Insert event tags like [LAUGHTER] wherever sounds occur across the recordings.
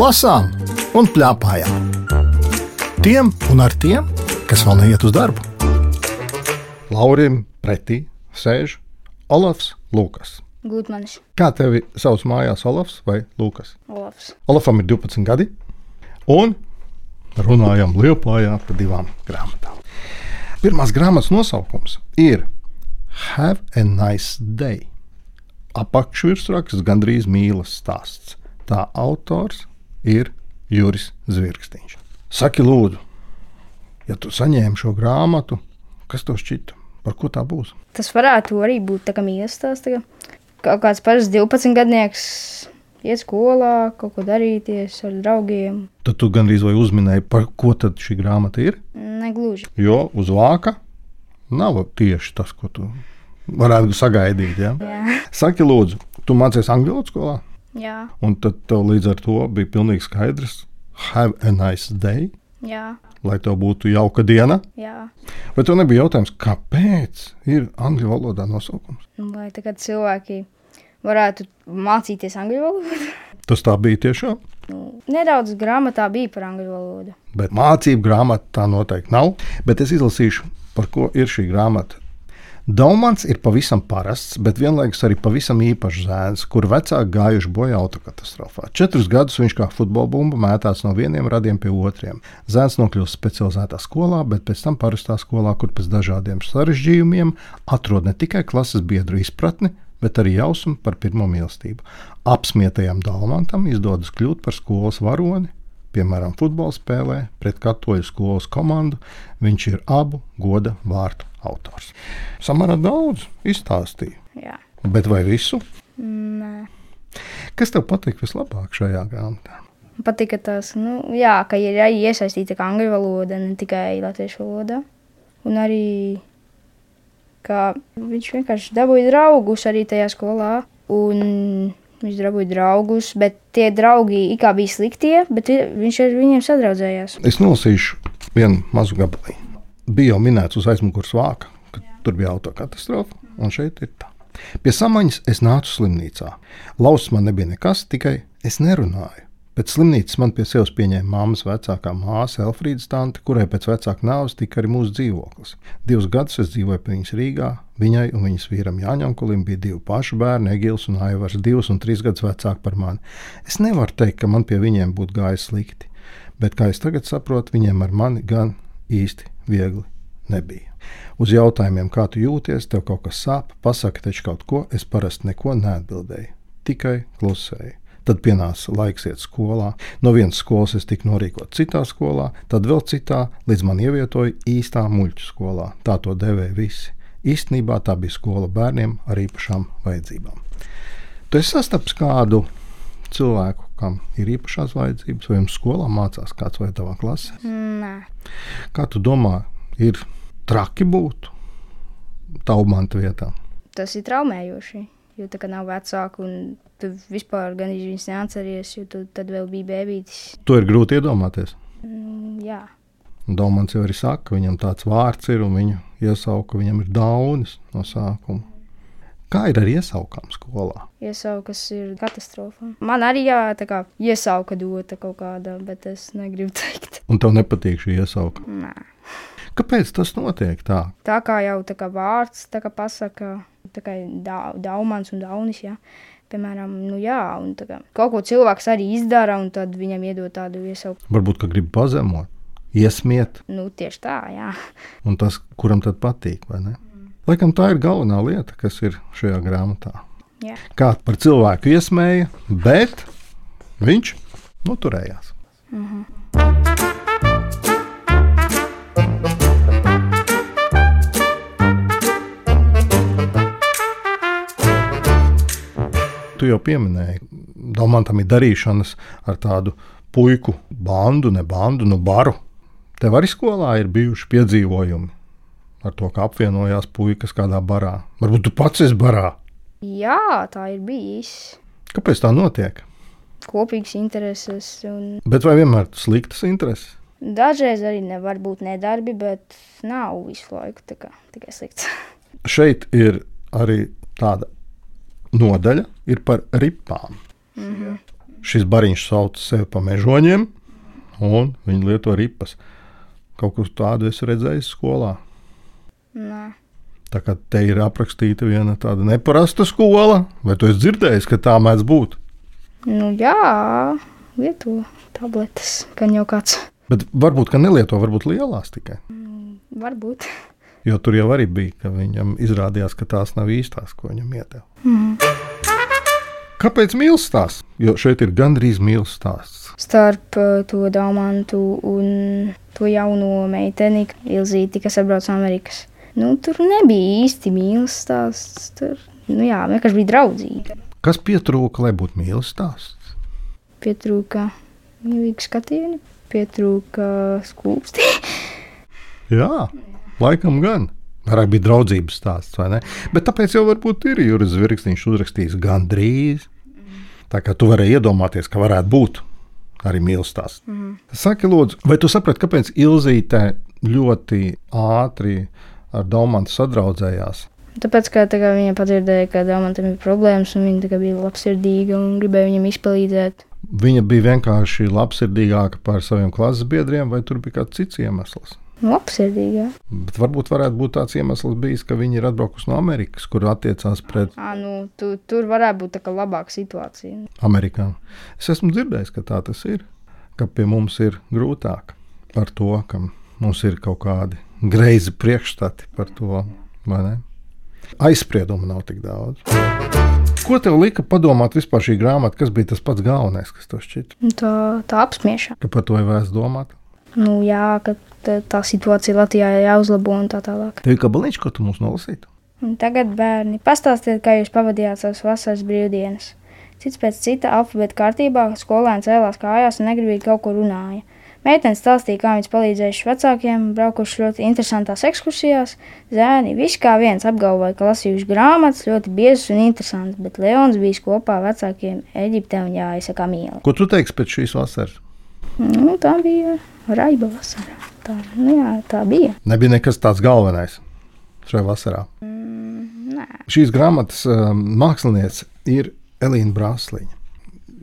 lasām un plēpājām. Tiem un ar tiem, kas vēl neiet uz darbu. Laurim pretī sēž Olafs Lukas. Gutmanis, Kā tevi sauc mājās, Olafs vai Lukas? Olafs. Olafam ir 12 gadi, un runājam Lietpājā par divām grāmatām. Pirmās grāmatas nosaukums ir Have a nice day. Apakšvirsraksts gandrīz mīlas stāsts. Tā autors ir Juris Zvirksniņš. Saki, lūdzu, ja tu saņēmi šo grāmatu, kas tev šķita? Par ko tā būs? Tas varētu arī būt tā kā kā kaut kāds parasts 12 gadnieks iet skolā, kaut ko darīties ar draugiem. Tad tu gandrīz vai uzminēji, par ko tad šī grāmata ir. Negluži. Jo uz vāka nav tieši tas, ko tu varētu sagaidīt. Ja? Jā. Saki, lūdzu, tu mācies angļu valodā skolā, Jā, un tad tev līdz ar to bija pilnīgi skaidrs, have a nice day, jā, lai tev būtu jauka diena. jā. Bet tev nebija jautājums, kāpēc ir angļu valodā nosaukums. Un Lai tagad cilvēki varētu mācīties angļu valodu. [LAUGHS] Tas tā bija tiešām. Nu, nedaudz grāmatā bija par angļu valodu. Bet mācību grāmata tā noteikti nav. Bet es izlasīšu, par ko ir šī grāmata. Daumans ir pavisam parasts, bet vienlaikus arī pavisam īpašs zēns, kur vecāki gājuši bojā autokatastrofā. Četrus gadus viņš kā futbola bumba mētās no vieniem radiem pie otriem. Zēns nokļūst specializētā skolā, bet pēc tam parastā skolā, kur pēc dažādiem sarežģījumiem atrod ne tikai klases biedru izpratni, bet arī jausmu par pirmo mīlestību. Apsmietajam Dalmantam izdodas kļūt par skolas varoni, piemēram, futbola spēlē pret katoļu skolas komandu. Viņš ir abu goda vārtu autors. Samara daudz izstāstīja, Jā. bet vai visu? Nē. Kas tev patīk vislabāk šajā grāmatā? Patika tas, nu, jā, ka ir arī iesaistīta angļu valoda, ne tikai latviešu valoda. Un arī, ka viņš vienkārši dabūja draugus arī tajā skolā. Un viņš dabūja draugus, bet tie draugi it kā bija sliktie, bet vi- viņš ar viņiem sadraudzējās. Es nolasīšu vienu mazu gabaliņu. Bija jau minēts uz aizmugures vāka, ka tur bija autokatastrofa, un šeit ir tā. Pie samaņas es nācu slimnīcā. Lausis man nebija nekas, tikai es nerunāju. Pēc slimnīcas man pie sevis pieņēma mammas vecākā māsa Elfrīdas tante, kurai pēc vecāka nāves tika arī mūsu dzīvoklis. Divus gadus es dzīvoju pie viņas Rīgā. Viņai un viņas vīram Jāņam Kulim bija divi paši bērni, Egils un Aivars, divus un trīs gadus vecāki par mani. Es nevaru teikt, ka man pie viņiem būtu gājis slikti, bet, kā es tagad saprotu, viņiem ar mani gan īsti viegli nebija. Uz jautājumiem, kā tu jūties, tev kaut kas sāp, pasaki taču kaut ko, es parasti neko neatbildēju, tikai klusēju. Tad pienāca laiks iet skolā. No vienas skolas es tiku norīkots citā skolā, tad vēl citā, līdz man ievietoja īstā muļķu skolā. Tā to devēja visi. Īstenībā tā bija skola bērniem ar īpašām vajadzībām. Tu esi sastapis kādu cilvēku, kam ir īpašās vajadzības, vai jums skolā mācās kāds vai tavā klasē? Nē, Kā tu domā, ir traki būt taumanta vietā? tas ir traumējoši. Jo tā kā nav vecāku, un tu vispār gan viņus neatceries, jo tu tad vēl biji bērns. To ir grūti iedomāties. Jā, Daumans jau arī saka, ka viņam tāds vārds ir un viņu iesauka, viņam ir daunis no sākuma. Kā ir ar iesaukām skolā? iesaukas ir katastrofa. Man arī jā, tā kā iesauka dota kaut kāda, bet es negribu [LAUGHS] teikt. Un tev nepatīk šī iesauka. Nē. Kāpēc tas notiek tā? Tā kā jau tā kā vārds tā kā pasaka, tā kā da, daumans un daunis, jā. Piemēram, nu jā, un tā kā kaut ko cilvēks arī izdara, un tad viņam iedod tādu iesauku. Varbūt, ka grib pazemot, iesmiet, Nu, tieši tā, jā. un tas, kuram tad patīk, vai ne? Laikam tā ir galvenā lieta, kas ir šajā grāmatā. jā. Kā par cilvēku iesmēja, bet viņš noturējās. Tu jau pieminēji, Dalmantam ir darīšanas ar tādu puiku bandu, ne bandu, nu baru. Tev arī skolā ir bijuši piedzīvojumi ar to, kā apvienojās puikas kādā barā. Varbūt tu pats esi barā. Jā, tā ir bijis. Kāpēc tā notiek? Kopīgs intereses. Un Bet vai vienmēr sliktas intereses? dažreiz arī nevar būt nedarbi, bet nav visu laiku kā, tikai slikts. [LAUGHS] Šeit ir arī tāda nodaļa ir par ripām. Šis bariņš sauc sevi par mežoņiem, un viņi lieto ripas. Kaut ko tādu es redzēju skolā. Nē. Tā kā te ir aprakstīta viena tāda neparasta skola, vai tu esi dzirdējis, ka tā mēdz būt? Nu, jā, lieto tabletes, gan jau kāds. Bet varbūt, ka nelieto, varbūt lielās tikai. Varbūt. Jo tur jau arī bija, ka viņam izrādījās, ka tās nav īstās, ko viņam ieteica. Mm. Kāpēc mīlestības stāsts? Jo šeit ir gandrīz mīlestības stāsts. Starp uh, to Dāmantu un to jauno meiteni, Ilzīti, kas atbrauc no Amerikas. Nu, tur nebija īsti mīlestības stāsts. Tur nu, jā, vienkārši bija draudzīga. Kas pietrūka, lai būtu mīlestības stāsts? Pietrūka mīlīga skatiena, pietrūka skūpsti. [LAUGHS] Jā, laikam gan. Varētu būt draudzības stāsts, vai ne? Bet tāpēc jau varbūt ir Juris Zvirkstiņš uzrakstījis gandrīz. Tā kā tu vari iedomāties, ka varētu būt arī mīlestības. Mm. Saki, lūdzu, vai tu saprati, kāpēc Ilzīte ļoti ātri ar Daumantu sadraudzējās? Tāpēc, ka tā kā viņa padzirdēja, ka Dāmantam ir problēmas, un viņa kā bija labsirdīga un gribēja viņam izpalīdzēt. Viņa bija vienkārši labsirdīgāka par saviem klases biedriem, vai tur bija kāds cits iemesls? Labsirdīga. Bet varbūt varētu būt tāds iemesls, bijis, ka viņi ir atbraukuši no Amerikas, kur attiecās pret À, nu, tu, tur varētu būt tā kā labāka situācija. Amerikām. Es esmu dzirdējis, ka tā tas ir. Ka pie mums ir grūtāk par to, ka mums ir kaut kādi greizi priekšstati par to? Aizspriedumu nav tik daudz. Ko tev lika padomāt vispār šī grāmata? Kas bija tas pats galvenais, kas tev šķita? Tā, tā apspiešana. Ka par to ir vērts domāt? Nu, jā, ka tā, tā situācija Latvijā ir jāuzlabo un tā tālāk. Tev ir kabaliņš, ko tu mums nolasītu? Un tagad, bērni, pastāstiet, kā jūs pavadījāt savas vasaras brīvdienas. Cits pēc cita alfabēta kārtībā skolēns cēlās kājās un negribīgi kaut ko runāja. Meitene stāstīja, kā viņas palīdzējuši vecākiem, braukuši ļoti interesantās ekskursijās. Zēni visi kā viens apgalvoja, ka lasījuši grāmatas ļoti biezas un interesantas, bet Leons bija kopā ar vecākiem Eģiptē un jāizsaka mīlestība. Ko tu teiksi pēc šīs vasaras? Nu, tā bija raiba vasara. Tā, nu, jā, tā bija. Nebija nekas tāds galvenais šajā vasarā. Mm, nē. Šīs grāmatas um, mākslinieca ir Elīna Brāsliņa.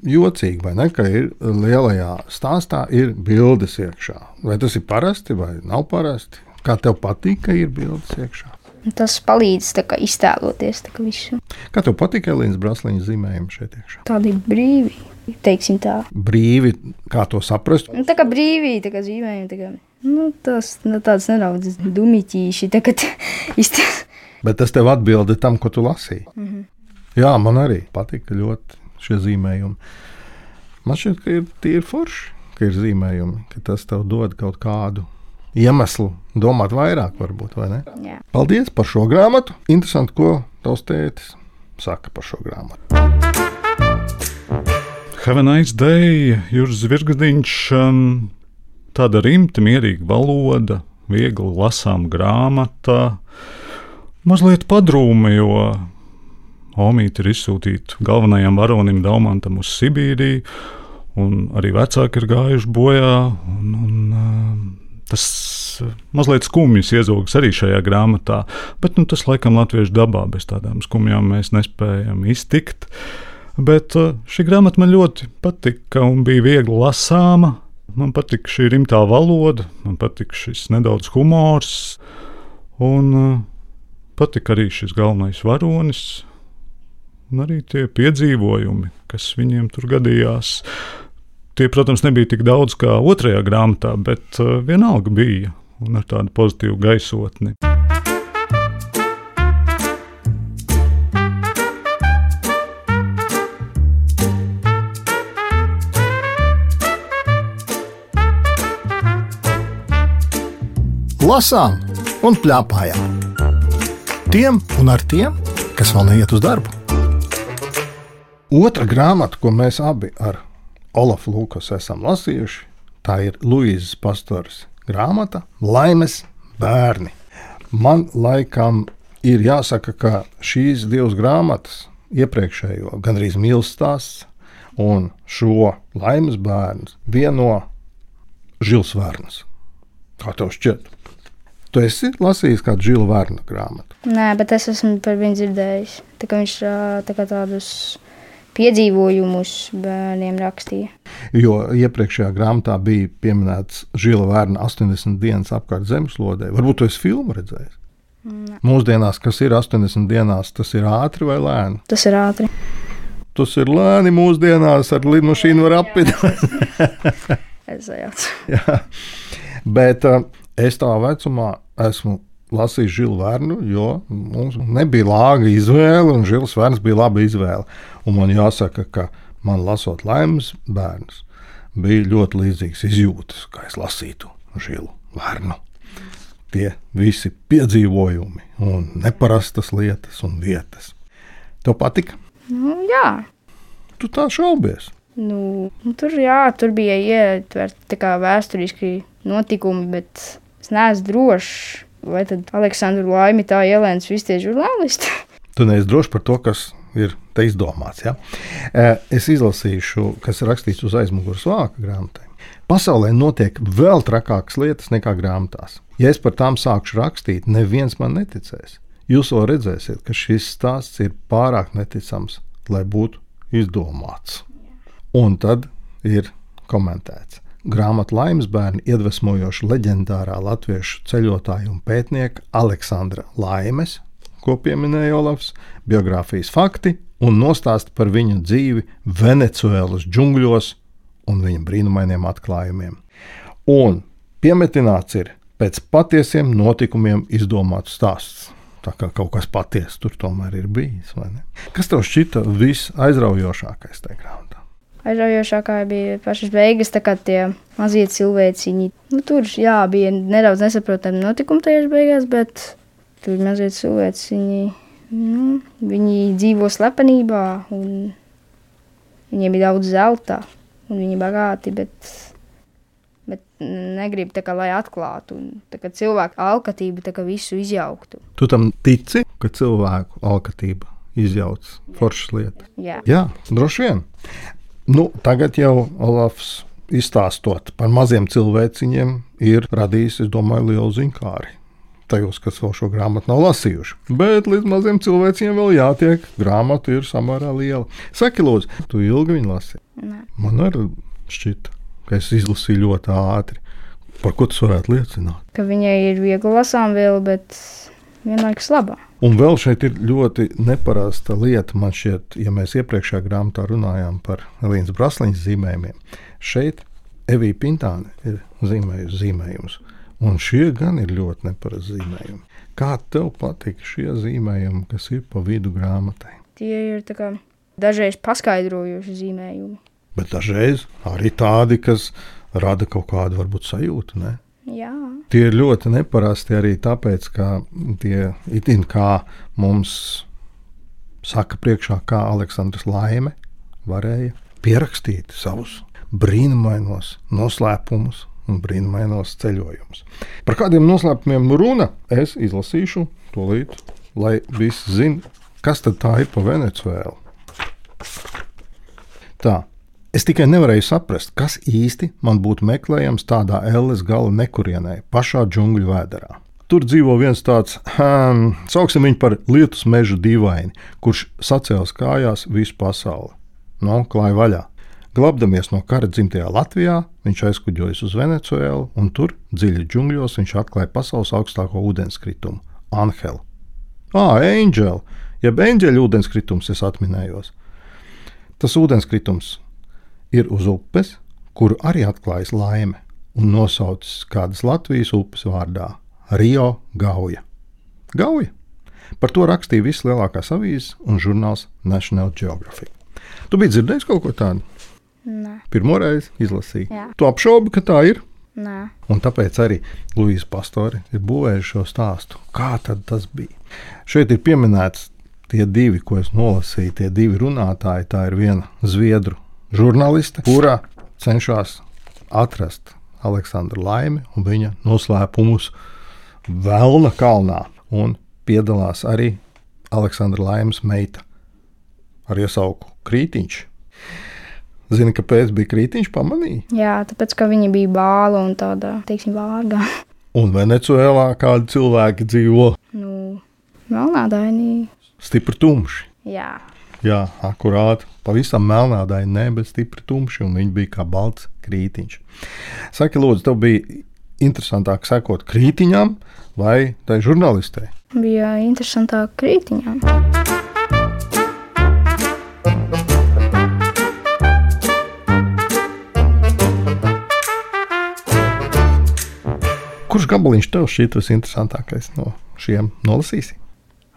Jocīgi, vai ne? Ka ir lielajā stāstā ir bildes iekšā. Vai tas ir parasti vai nav parasti? Kā tev patīk, ka ir bildes iekšā? Tas palīdz kā iztēloties tā kā visu. Kā tev patīk Elīnas Brāsliņa zīmējumi šeit iekšā? Tādi brīvi, teiksim tā. Brīvi, kā to saprast? Nu, tā kā brīvi, tā kā zīmējumi. Tā kā, nu, tas nu, tāds nedaudz [LAUGHS] iztēloties. Bet tas tev atbildi tam, ko tu lasīji. Mm -hmm. Jā, man arī patika ļoti šie zīmējumi. Man šķiet, ka ir tīri forši, ka ir zīmējumi, ka tas tev dod kaut kādu iemeslu domāt vairāk, varbūt, vai ne? Jā. Paldies par šo grāmatu. Interesanti, ko tavs tētis saka par šo grāmatu. Have a nice day, Juris Zvirgadiņš. Um, tāda rimta, mierīga valoda, viegli lasām grāmata. Mazliet padrūma, jo Omīte ir izsūtīta galvenajam varonim Daumantam uz Sibīriju, un arī vecāki ir gājuši bojā. Un, un, um, tas mazliet skumjas iezogas arī šajā grāmatā, bet nu, tas laikam latviešu dabā bez tādām skumjām mēs nespējam iztikt. Bet uh, šī grāmata man ļoti patika un bija viegli lasāma. Man patīk šī rimtā valoda, man patīk šis nedaudz humors, un patīk arī šis galvenais varonis, un arī tie piedzīvojumi, kas viņiem tur gadījās. Tie, protams, nebija tik daudz kā otrajā grāmatā, bet uh, vienalga bija un ar tādu pozitīvu gaisotni. Lasām un plēpājām. Tiem un ar tiem, kas vēl neiet uz darbu. Otra grāmata, ko mēs abi ar Olafu Lukas esam lasījuši, tā ir Luīzes Pastoras grāmata Laimes bērni. Man laikam ir jāsaka, ka šīs divas grāmatas, iepriekšējo gandrīz mīlestības stāsts un šo laimes bērnu, vieno Žils Vērns. Kā tev šķiet? Tu esi lasījis kādu Žila Vērna grāmatu. Nē, bet es esmu par viņu dzirdējis. Tā kā viņš tā kā tādus piedzīvojumus bērniem rakstīja. Jo iepriekšējā grāmatā bija pieminēts Žila Vērna 80 dienas apkārt zemeslodē. Varbūt jūs filmu redzējāt? Ne. Mūsdienās, kas ir 80 dienās, tas ir ātri vai lēni? Tas ir ātri. Tas ir lēni mūsdienās, ar lidmašīnu var apvidot. [LAUGHS] Es sajaucu. [LAUGHS] Jā. Bet uh, es tā vecumā esmu lasījis Žilu Vērnu, jo mums nebija lāga izvēle, un Žils Vērns bija laba izvēle. Un man jāsaka, ka man lasot laimes bērnus, bija ļoti līdzīgs izjūtas, kā es lasītu Žilu Vērnu. Tie visi piedzīvojumi, un neparastas lietas un vietas. Tev patika? Nu, jā. Tu tā šaubies. Nu, nu, tur, jā, tur bija ietverti vēsturiski notikumi, bet es neesmu drošs. Vai tad Aleksandru Laimi tā ielēns visi tie žurnālisti? [LAUGHS] Tu neesi drošs par to, kas ir te izdomāts. Ja? Es izlasīšu, kas ir rakstīts uz aizmugures vāka grāmatai. Pasaulē notiek vēl trakākas lietas nekā grāmatās. Ja es par tām sākšu rakstīt, neviens man neticēs. Jūs vēl redzēsiet, ka šis stāsts ir pārāk neticams, lai būtu izdomāts. Un tad ir komentēts. Grāmatā Laimes bērni iedvesmojoši leģendārā latviešu ceļotāja un pētnieka Aleksandra Laimes, ko pieminēja Olafs, biogrāfijas fakti un nostāsti par viņu dzīvi Venecuēlas džungļos un viņa brīnumainiem atklājumiem. Un piemetināts ir pēc patiesiem notikumiem izdomāts stāsts. Tā kā kaut kas patiesa tur tomēr ir bijis. Kas tev šķita visaizraujošākais tajā grāmatā? Aizraujošākā bija pašas beigas, tā kā tie mazie cilvēciņi. Nu, tur jā, bija nedaudz nesaprotami notikumi tajās beigās, bet tur mazie cilvēciņi. Nu, viņi dzīvo slepenībā, un viņiem ir daudz zelta, un viņi ir bagāti, bet, bet negrib tā kā lai atklātu. Kā cilvēku alkatība tā kā visu izjauktu. Tu tam tici, ka cilvēku alkatība izjauc foršas lietas? Jā. Jā, droši vien. Nu, tagad jau Olafs izstāstot par maziem cilvēciņiem, ir radījis, es domāju, lielu zinkāri. Tajos, kas vēl šo grāmatu nav lasījuši. Bet līdz maziem cilvēkiem vēl jātiek. Grāmata ir samērā liela. Saki, lūdzu, tu ilgi viņu lasi? Nē. Man arī šķita, ka es izlasīju ļoti ātri. Par ko tas varētu liecināt? Ka viņai ir viegli lasām vēl, bet vienlaikus labā. Un vēl šeit ir ļoti neparasta lieta. Man šķiet, ja mēs iepriekšējā grāmatā runājām par Elīnas Brasliņas zīmējumiem, šeit Evija Pintāne ir zīmējusi zīmējumus. Un šie gan ir ļoti neparasti zīmējumi. Kā tev patīk šie zīmējumi, kas ir pa vidu grāmatai? Tie ir kā dažreiz paskaidrojuši zīmējumi. Bet dažreiz arī tādi, kas rada kaut kādu varbūt sajūtu. Ne? Jā, Tie ir ļoti neparasti arī tāpēc, ka tie itin kā mums saka priekšā, kā Aleksandrs Laime varēja pierakstīt savus brīnumainos noslēpumus un brīnumainos ceļojumus. Par kādiem noslēpumiem runa es izlasīšu to līdzi, lai visi zinātu, kas tad tā ir pa Venecuēlu. Tā. Es tikai nevarēju saprast, kas īsti man būtu meklējams tādā elles gala nekurienē, pašā džungļu vēderā. Tur dzīvo viens tāds, hmm, sauksim viņu par lietus meža dīvaini, kurš sacēlis kājās visu pasauli. No, klāja vaļā. Glabdamies no kara dzimtajā Latvijā, viņš aizkuģojas uz Venecuēlu, un tur, dziļi džungļos, viņš atklāja pasaules augstāko ūdenskritumu - Anhelu. Ah, Angel, jeb eņģeļa ūdenskritums, es atminējos. Tas ūdenskritums ir uz upes, kuru arī atklājas laime un nosaucis kādas Latvijas upes vārdā - Rio Gauja. Gauja. Par to rakstīja visas lielākās avīzes un žurnāls National Geographic. Tu biji dzirdējis kaut ko tādu? nē, Pirmo reizi izlasīju. Jā. Tu apšaubi, ka tā ir. nē. Un tāpēc arī Luīsa Pastori ir būvējuši šo stāstu. Kā tas bija? Šeit ir pieminēts tie divi, ko es nolasīju, tie divi runātāji. Tā ir viena zviedru žurnāliste, kura cenšas atrast Aleksandru Laimi un viņa noslēpumus Velna kalnā. Un piedalās arī Aleksandra Laimas meita ar iesauku Krītiņš. Zini, kāpēc bija krītiņš pamanīja? Jā, tāpēc, ka viņa bija bāla un tāda, teiksim, vārga. [LAUGHS] Un Venecuēlā kādi cilvēki dzīvo Nu, melnādainī. stipri tumši. Jā, Jā, akurāti. Pavisam melnādaini, ne, bet stipri tumši, un viņi bija kā balts krītiņš. Saki, lūdzu, tev bija interesantāk sekot krītiņām vai tai žurnālistei? Bija interesantāk krītiņām. Kurš gabaliņš tev šķiet visinteresantākais no šiem nolasīsim?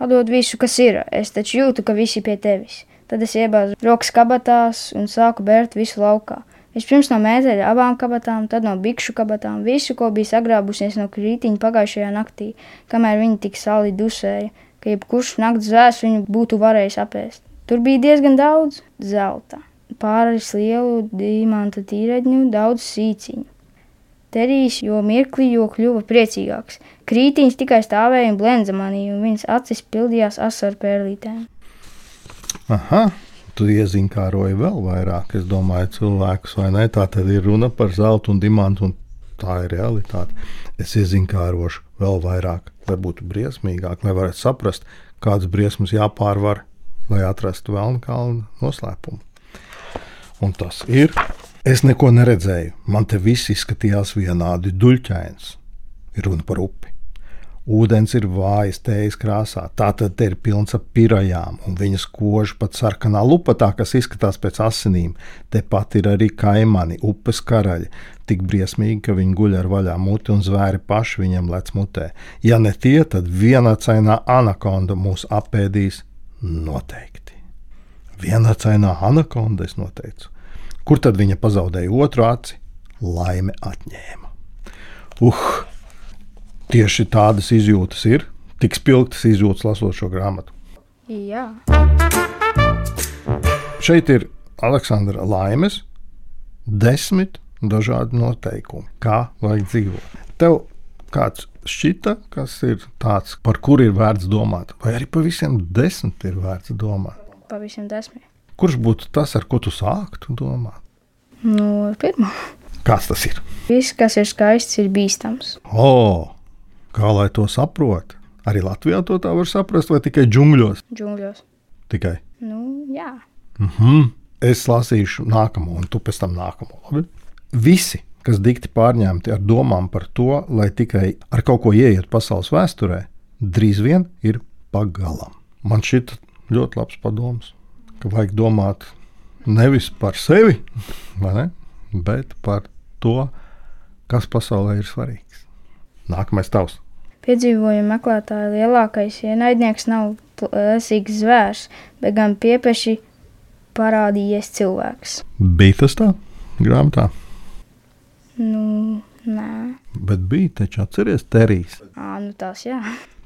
Atdod visu, kas ir. Es taču jūtu, ka visi pie tevis. Tad es iebāzu rokas kabatās un sāku bērt visu laukā. Vispirms no mēteļa abām kabatām, tad no bikšu kabatām, visu, ko bija sagrābusies no krītiņa pagājušajā naktī, kamēr viņi tik sali dusēja, ka jebkurš nakts zvērs viņu būtu varējis apēst. Tur bija diezgan daudz zelta, pāris lielu dimanta tīreņu, daudz sīciņu. Terijs jo mirkli, jo kļuva priecīgāks. Krītiņš tikai stāvēja un blendza manī, un viņas acis pildījās asaru pērlītēm. Aha, tu iezinkāroji vēl vairāk, es domāju, cilvēkus, vai ne? Tā tad ir runa par zeltu un dimantu, un tā ir realitāte. Es iezinkārošu vēl vairāk, lai būtu briesmīgāk, lai varētu saprast, kādas briesmas jāpārvar, lai atrastu vēlnu kalnu noslēpumu. Un tas ir Es neko neredzēju. Man te viss izskatījās vienādi duļķains. Runa par upi. Ūdens ir vājas tējas krāsā, tā tad te ir pilns ar pirajām, un viņas koža pat sarkanā lupatā, kas izskatās pēc asinīm. Tepat ir arī kaimani, upes karaļi, tik briesmīgi, ka viņi guļ ar vaļā muti un zvēri paši viņam lec mutē. Ja ne tie, tad vienacainā anakonda mūs apēdīs noteikti. Vienacainā anakonda es noteicu. Kur tad viņa pazaudēja otru aci? Laime atņēma. Uh, tieši tādas izjūtas ir, tik spilgtas izjūtas lasot šo grāmatu. Jā. Šeit ir Aleksandra Laimes desmit dažādi noteikumi, kā vajag dzīvot. Tev kāds šķita, kas ir tāds, par kuru ir vērts domāt, vai arī par visiem desmit ir vērts domāt? Pavisam desmit. Kurš būtu tas, ar ko tu sāktu domāt? No pirmā. Kāds tas ir? Viss, kas ir skaists, ir bīstams. O, kā lai to saprotu? Arī Latvijā to tā var saprast, vai tikai džungļos? Džungļos. Tikai. Nu, jā. Mm -hmm. Es lasīšu nākamo, un tu pēc tam nākamo. Labi? Visi, kas dikti pārņemti ar domām par to, lai tikai ar kaut ko ieiet pasaules vēsturē, drīz vien ir pagalam. Man šķiet ļoti labs padoms ka vajag domāt nevis par sevi, [LAUGHS] ne, bet par to, kas pasaulē ir svarīgs. Nākamais tavs. Piedzīvojuma meklētāja lielākais ienaidnieks nav plēsīgs zvērs, bet gan piepeši parādījies cilvēks. Bija tas tā grāmatā? Nu, nē. Bet bija taču atceries Terijs. Ā, nu tās jā.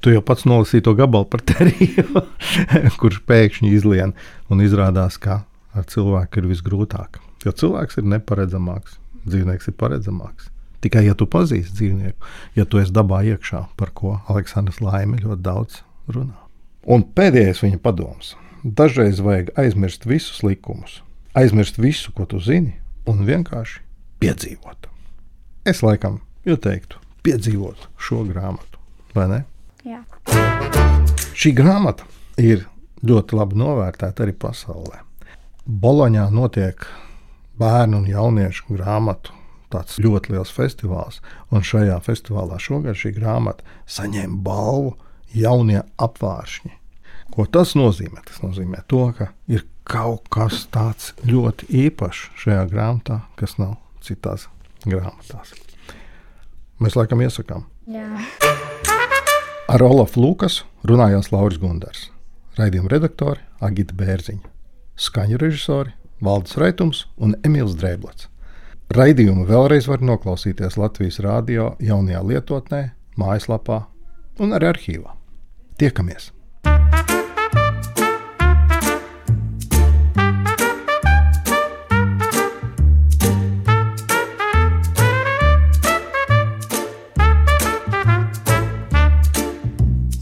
Tu jau pats nolasīji to gabalu par Teriju, [LAUGHS] kurš pēkšņi izlien un izrādās, ka ar cilvēku ir visgrūtāk. Jo cilvēks ir neparedzamāks, dzīvnieks ir paredzamāks. Tikai ja tu pazīsti dzīvnieku, ja tu esi dabā iekšā, par ko Aleksandrs Laime ļoti daudz runā. Un pēdējais viņa padoms. Dažreiz vajag aizmirst visus likumus, aizmirst visu, ko tu zini, un vienkārši piedzīvot. Es laikam ieteiktu piedzīvot šo grāmatu, vai ne? Jā. Šī grāmata ir ļoti labi novērtēta arī pasaulē. Boloņā notiek bērnu un jauniešu grāmatu tāds ļoti liels festivāls, un šajā festivālā šogad šī grāmata saņēma balvu jaunie apvāršņi. Ko tas nozīmē? Tas nozīmē to, ka ir kaut kas tāds ļoti īpašs šajā grāmatā, kas nav citās grāmatās. Mēs laikam iesakām. Jā. Ar Olafu Lukas runājās Lauris Gundars, raidījuma redaktori Agita Bērziņa, skaņu režisori Valdis Raitums un Emīls Drēblats. Raidījumu vēlreiz var noklausīties Latvijas rādio jaunajā lietotnē, mājaslapā un arī arhīvā. Tiekamies!